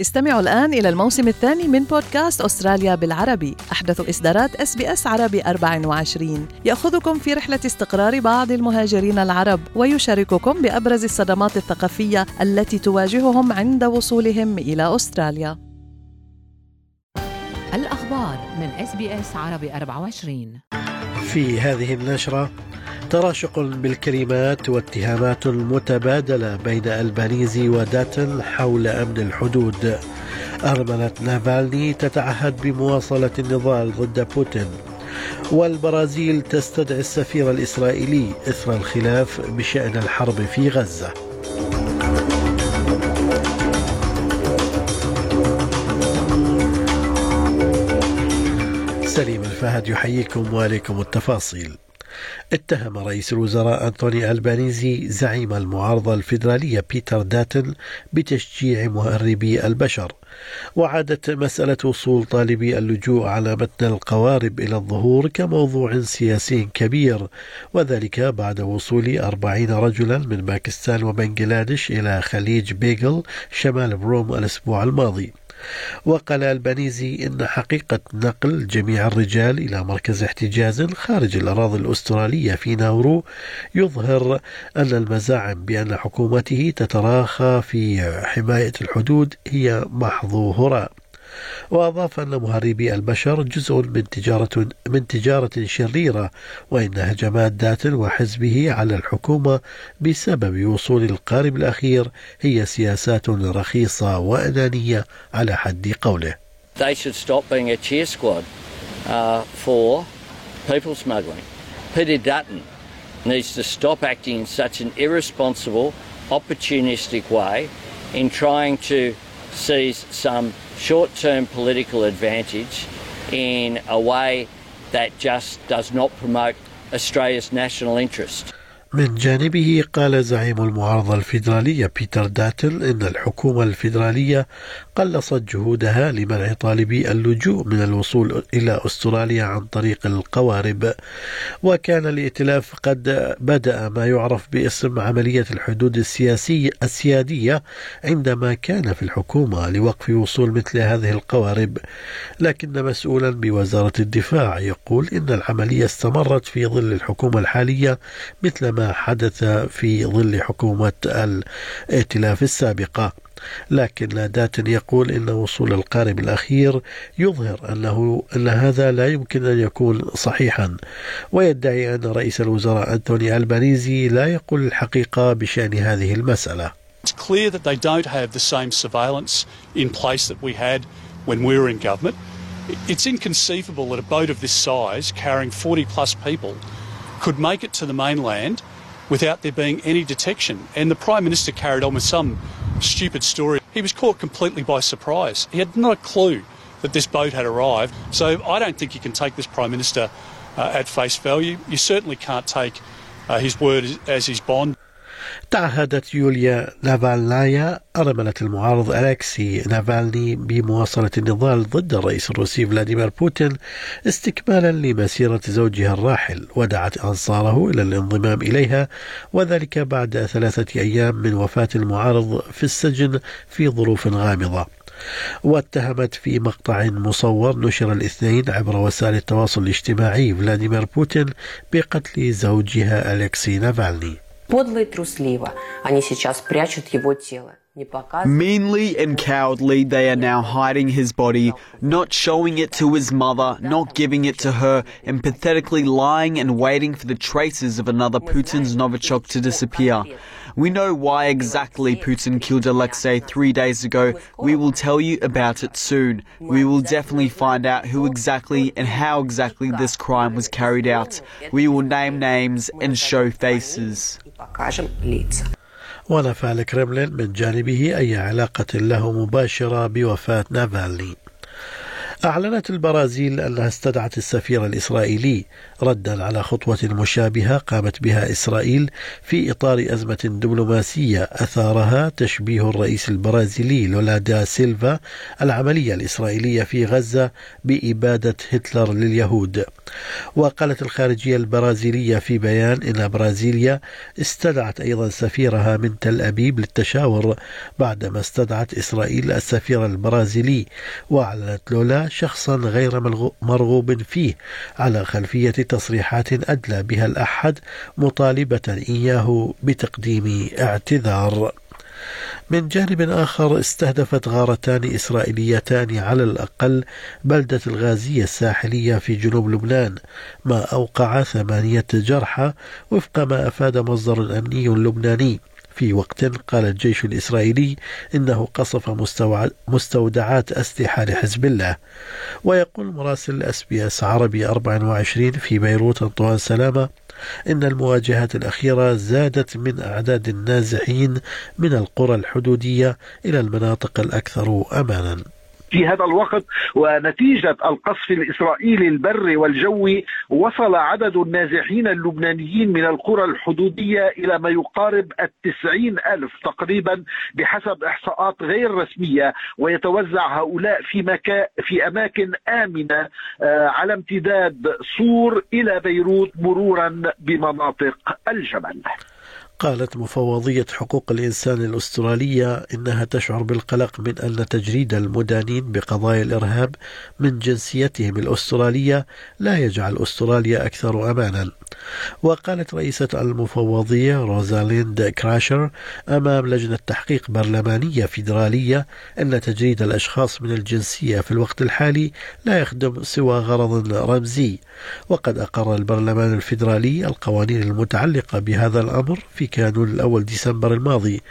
استمعوا الآن إلى الموسم الثاني من بودكاست أستراليا بالعربي. أحدث إصدارات إس بي إس عربي 24 يأخذكم في رحلة استقرار بعض المهاجرين العرب ويشارككم بأبرز الصدمات الثقافية التي تواجههم عند وصولهم إلى أستراليا. الأخبار من إس بي إس عربي 24 في هذه النشرة تراشق بالكلمات واتهامات متبادلة بين ألبانيزي وداتن حول أمن الحدود. أرملة نافالني تتعهد بمواصلة النضال ضد بوتين. والبرازيل تستدعي السفير الإسرائيلي إثر الخلاف بشأن الحرب في غزة. سليم الفهد يحييكم وعليكم التفاصيل. اتهم رئيس الوزراء أنطوني ألبانيزي زعيم المعارضة الفيدرالية بيتر داتن بتشجيع مهربي البشر. وعادت مسألة وصول طالبي اللجوء على متن القوارب إلى الظهور كموضوع سياسي كبير وذلك بعد وصول أربعين رجلا من باكستان وبنغلاديش إلى خليج بيغل شمال بروم الأسبوع الماضي. وقال البنيزي إن حقيقة نقل جميع الرجال إلى مركز احتجاز خارج الأراضي الأسترالية في ناورو يظهر أن المزاعم بأن حكومته تتراخى في حماية الحدود هي هراء وأضاف أن مهربي البشر جزء من تجارة من تجارة شريرة وإن هجمات داتن وحزبه على الحكومة بسبب وصول القارب الأخير هي سياسات رخيصة وأنانية على حد قوله. They should stop being a cheer squad uh, for people smuggling. Peter Dutton needs to stop acting in such an irresponsible, opportunistic way in trying to seize some short term political advantage in a way that just does not promote Australia's national interest. من جانبه قال زعيم المعارضة الفيدرالية بيتر داتل إن الحكومة الفيدرالية قلصت جهودها لمنع طالبي اللجوء من الوصول إلى أستراليا عن طريق القوارب. وكان الائتلاف قد بدأ ما يعرف باسم عملية الحدود السياسية السيادية عندما كان في الحكومة لوقف وصول مثل هذه القوارب. لكن مسؤولا بوزارة الدفاع يقول إن العملية استمرت في ظل الحكومة الحالية مثل ما حدث في ظل حكومة الائتلاف السابقة. لكن لادات يقول إن وصول القارب الأخير يظهر أنه أن هذا لا يمكن أن يكون صحيحا. ويدعي أن رئيس الوزراء أنتوني ألبانيزي لا يقول الحقيقة بشأن هذه المسألة. It's clear that they don't have the same surveillance in place that we had when we were in government. It's inconceivable that a boat of this size, carrying 40 plus people, could make it to the mainland without there being any detection. And the Prime Minister carried on with some stupid story. He was caught completely by surprise. He had not a clue that this boat had arrived. So I don't think you can take this Prime Minister uh, at face value. You certainly can't take uh, his word as his bond. تعهدت يوليا نافالنايا أرملة المعارض ألكسي نافالني بمواصلة النضال ضد الرئيس الروسي فلاديمير بوتين استكمالا لمسيرة زوجها الراحل ودعت أنصاره إلى الانضمام إليها وذلك بعد ثلاثة أيام من وفاة المعارض في السجن في ظروف غامضة. واتهمت في مقطع مصور نشر الاثنين عبر وسائل التواصل الاجتماعي فلاديمير بوتين بقتل زوجها ألكسي نافالني. подло и трусливо. Они сейчас прячут его тело. Meanly and cowardly, they are now hiding his body, not showing it to his mother, not giving it to her, and pathetically lying and waiting for the traces of another Putin's Novichok to disappear. We know why exactly Putin killed Alexei three days ago. We will tell you about it soon. We will definitely find out who exactly and how exactly this crime was carried out. We will name names and show faces. ونفى الكرملين من جانبه أي علاقة له مباشرة بوفاة نافالني أعلنت البرازيل أنها استدعت السفير الإسرائيلي ردا على خطوة مشابهة قامت بها إسرائيل في إطار أزمة دبلوماسية أثارها تشبيه الرئيس البرازيلي لولا دا سيلفا العملية الإسرائيلية في غزة بإبادة هتلر لليهود. وقالت الخارجية البرازيلية في بيان إن برازيليا استدعت أيضا سفيرها من تل أبيب للتشاور بعدما استدعت إسرائيل السفير البرازيلي وأعلنت لولا شخصا غير مرغوب فيه على خلفية تصريحات أدلى بها الأحد مطالبة إياه بتقديم اعتذار. من جانب آخر استهدفت غارتان إسرائيليتان على الأقل بلدة الغازية الساحلية في جنوب لبنان ما أوقع ثمانية جرحى وفق ما أفاد مصدر أمني لبناني. في وقت قال الجيش الإسرائيلي إنه قصف مستودعات أسلحة لحزب الله. ويقول مراسل اس بي اس عربي 24 في بيروت أنطوان سلامة إن المواجهات الأخيرة زادت من أعداد النازحين من القرى الحدودية إلى المناطق الأكثر أمانا. في هذا الوقت ونتيجة القصف الإسرائيلي البري والجوي وصل عدد النازحين اللبنانيين من القرى الحدودية إلى ما يقارب التسعين ألف تقريبا بحسب إحصاءات غير رسمية ويتوزع هؤلاء في, مكان في أماكن آمنة آه، على امتداد صور إلى بيروت مرورا بمناطق الجبل. قالت مفوضية حقوق الإنسان الأسترالية إنها تشعر بالقلق من أن تجريد المدانين بقضايا الإرهاب من جنسيتهم الأسترالية لا يجعل أستراليا أكثر أمانا. وقالت رئيسة المفوضية روزاليند كراشر أمام لجنة تحقيق برلمانية فيدرالية أن تجريد الأشخاص من الجنسية في الوقت الحالي لا يخدم سوى غرض رمزي. وقد أقر البرلمان الفيدرالي القوانين المتعلقة بهذا الأمر في كانون الأول ديسمبر الماضي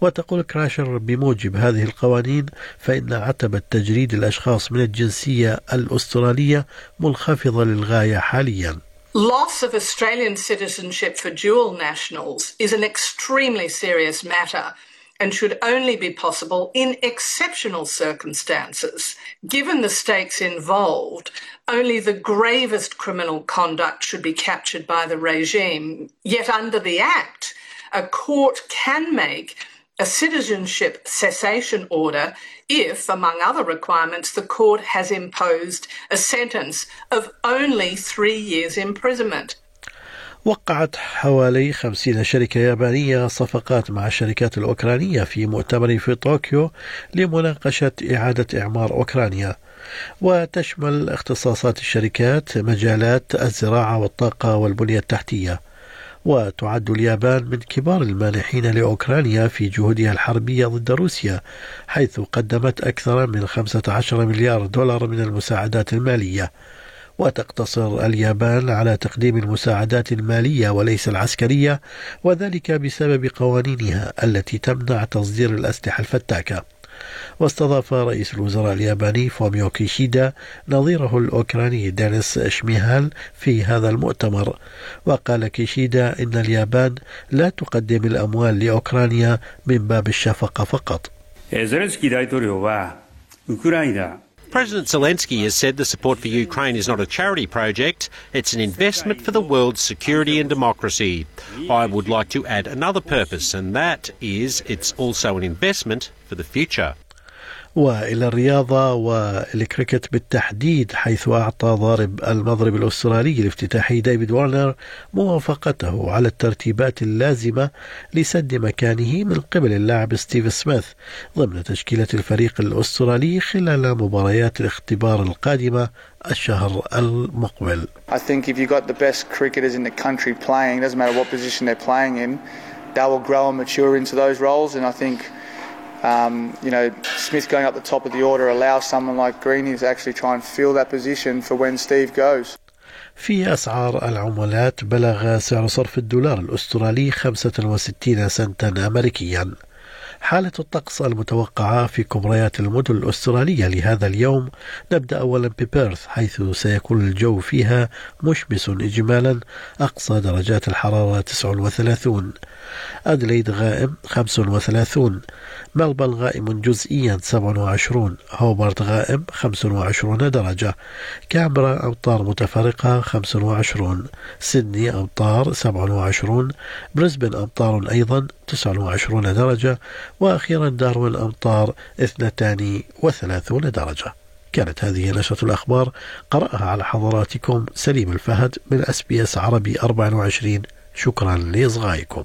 وتقول كراشر بموجب هذه القوانين فإن عتبة تجريد الأشخاص من الجنسية الأسترالية منخفضة للغاية حاليا Loss of Australian citizenship for dual nationals is an extremely serious matter and should only be possible in exceptional circumstances. Given the stakes involved, only the gravest criminal conduct should be captured by the regime. Yet, under the Act, a court can make a citizenship cessation order if, among other requirements, the court has imposed a sentence of only three years imprisonment. وقعت حوالي خمسين شركة يابانية صفقات مع الشركات الأوكرانية في مؤتمر في طوكيو لمناقشة إعادة إعمار أوكرانيا وتشمل اختصاصات الشركات مجالات الزراعة والطاقة والبنية التحتية وتعد اليابان من كبار المانحين لأوكرانيا في جهودها الحربية ضد روسيا حيث قدمت أكثر من 15 مليار دولار من المساعدات المالية. وتقتصر اليابان على تقديم المساعدات المالية وليس العسكرية وذلك بسبب قوانينها التي تمنع تصدير الأسلحة الفتاكة. واستضاف رئيس الوزراء الياباني فوميو كيشيدا نظيره الأوكراني دينيس شميهال في هذا المؤتمر وقال كيشيدا إن اليابان لا تقدم الأموال لأوكرانيا من باب الشفقة فقط President Zelensky has said the support for Ukraine is not a charity project, it's an investment for the world's security and democracy. I would like to add another purpose, and that is it's also an investment for the future. وإلى الرياضة والكريكت بالتحديد حيث أعطى ضارب المضرب الأسترالي الافتتاحي ديفيد وارنر موافقته على الترتيبات اللازمة لسد مكانه من قبل اللاعب ستيف سميث ضمن تشكيلة الفريق الأسترالي خلال مباريات الاختبار القادمة الشهر المقبل. I think if you've got the best cricketers in the country playing, doesn't matter what position they're playing in, they will grow and mature into those roles and I think Um, you know, Smith going up the top of the order allows someone like Greeny to actually try and fill that position for when Steve goes. في أسعار العملات بلغ سعر صرف الدولار الأسترالي 65 سنتا أمريكيا حالة الطقس المتوقعة في كبريات المدن الأسترالية لهذا اليوم. نبدأ أولا ببيرث حيث سيكون الجو فيها مشمس إجمالا أقصى درجات الحرارة 39 أدليد غائم 35 ملبن غائم جزئيا 27 هوبرت غائم 25 درجة. كامبرا أمطار متفرقة 25 سيدني أمطار 27 بريسبن أمطار أيضا 29 درجة وأخيرا داروين أمطار 32 درجة. كانت هذه نشرة الأخبار. قرأها على حضراتكم سليم الفهد من أس بي أس عربي 24 شكرا لإصغائكم.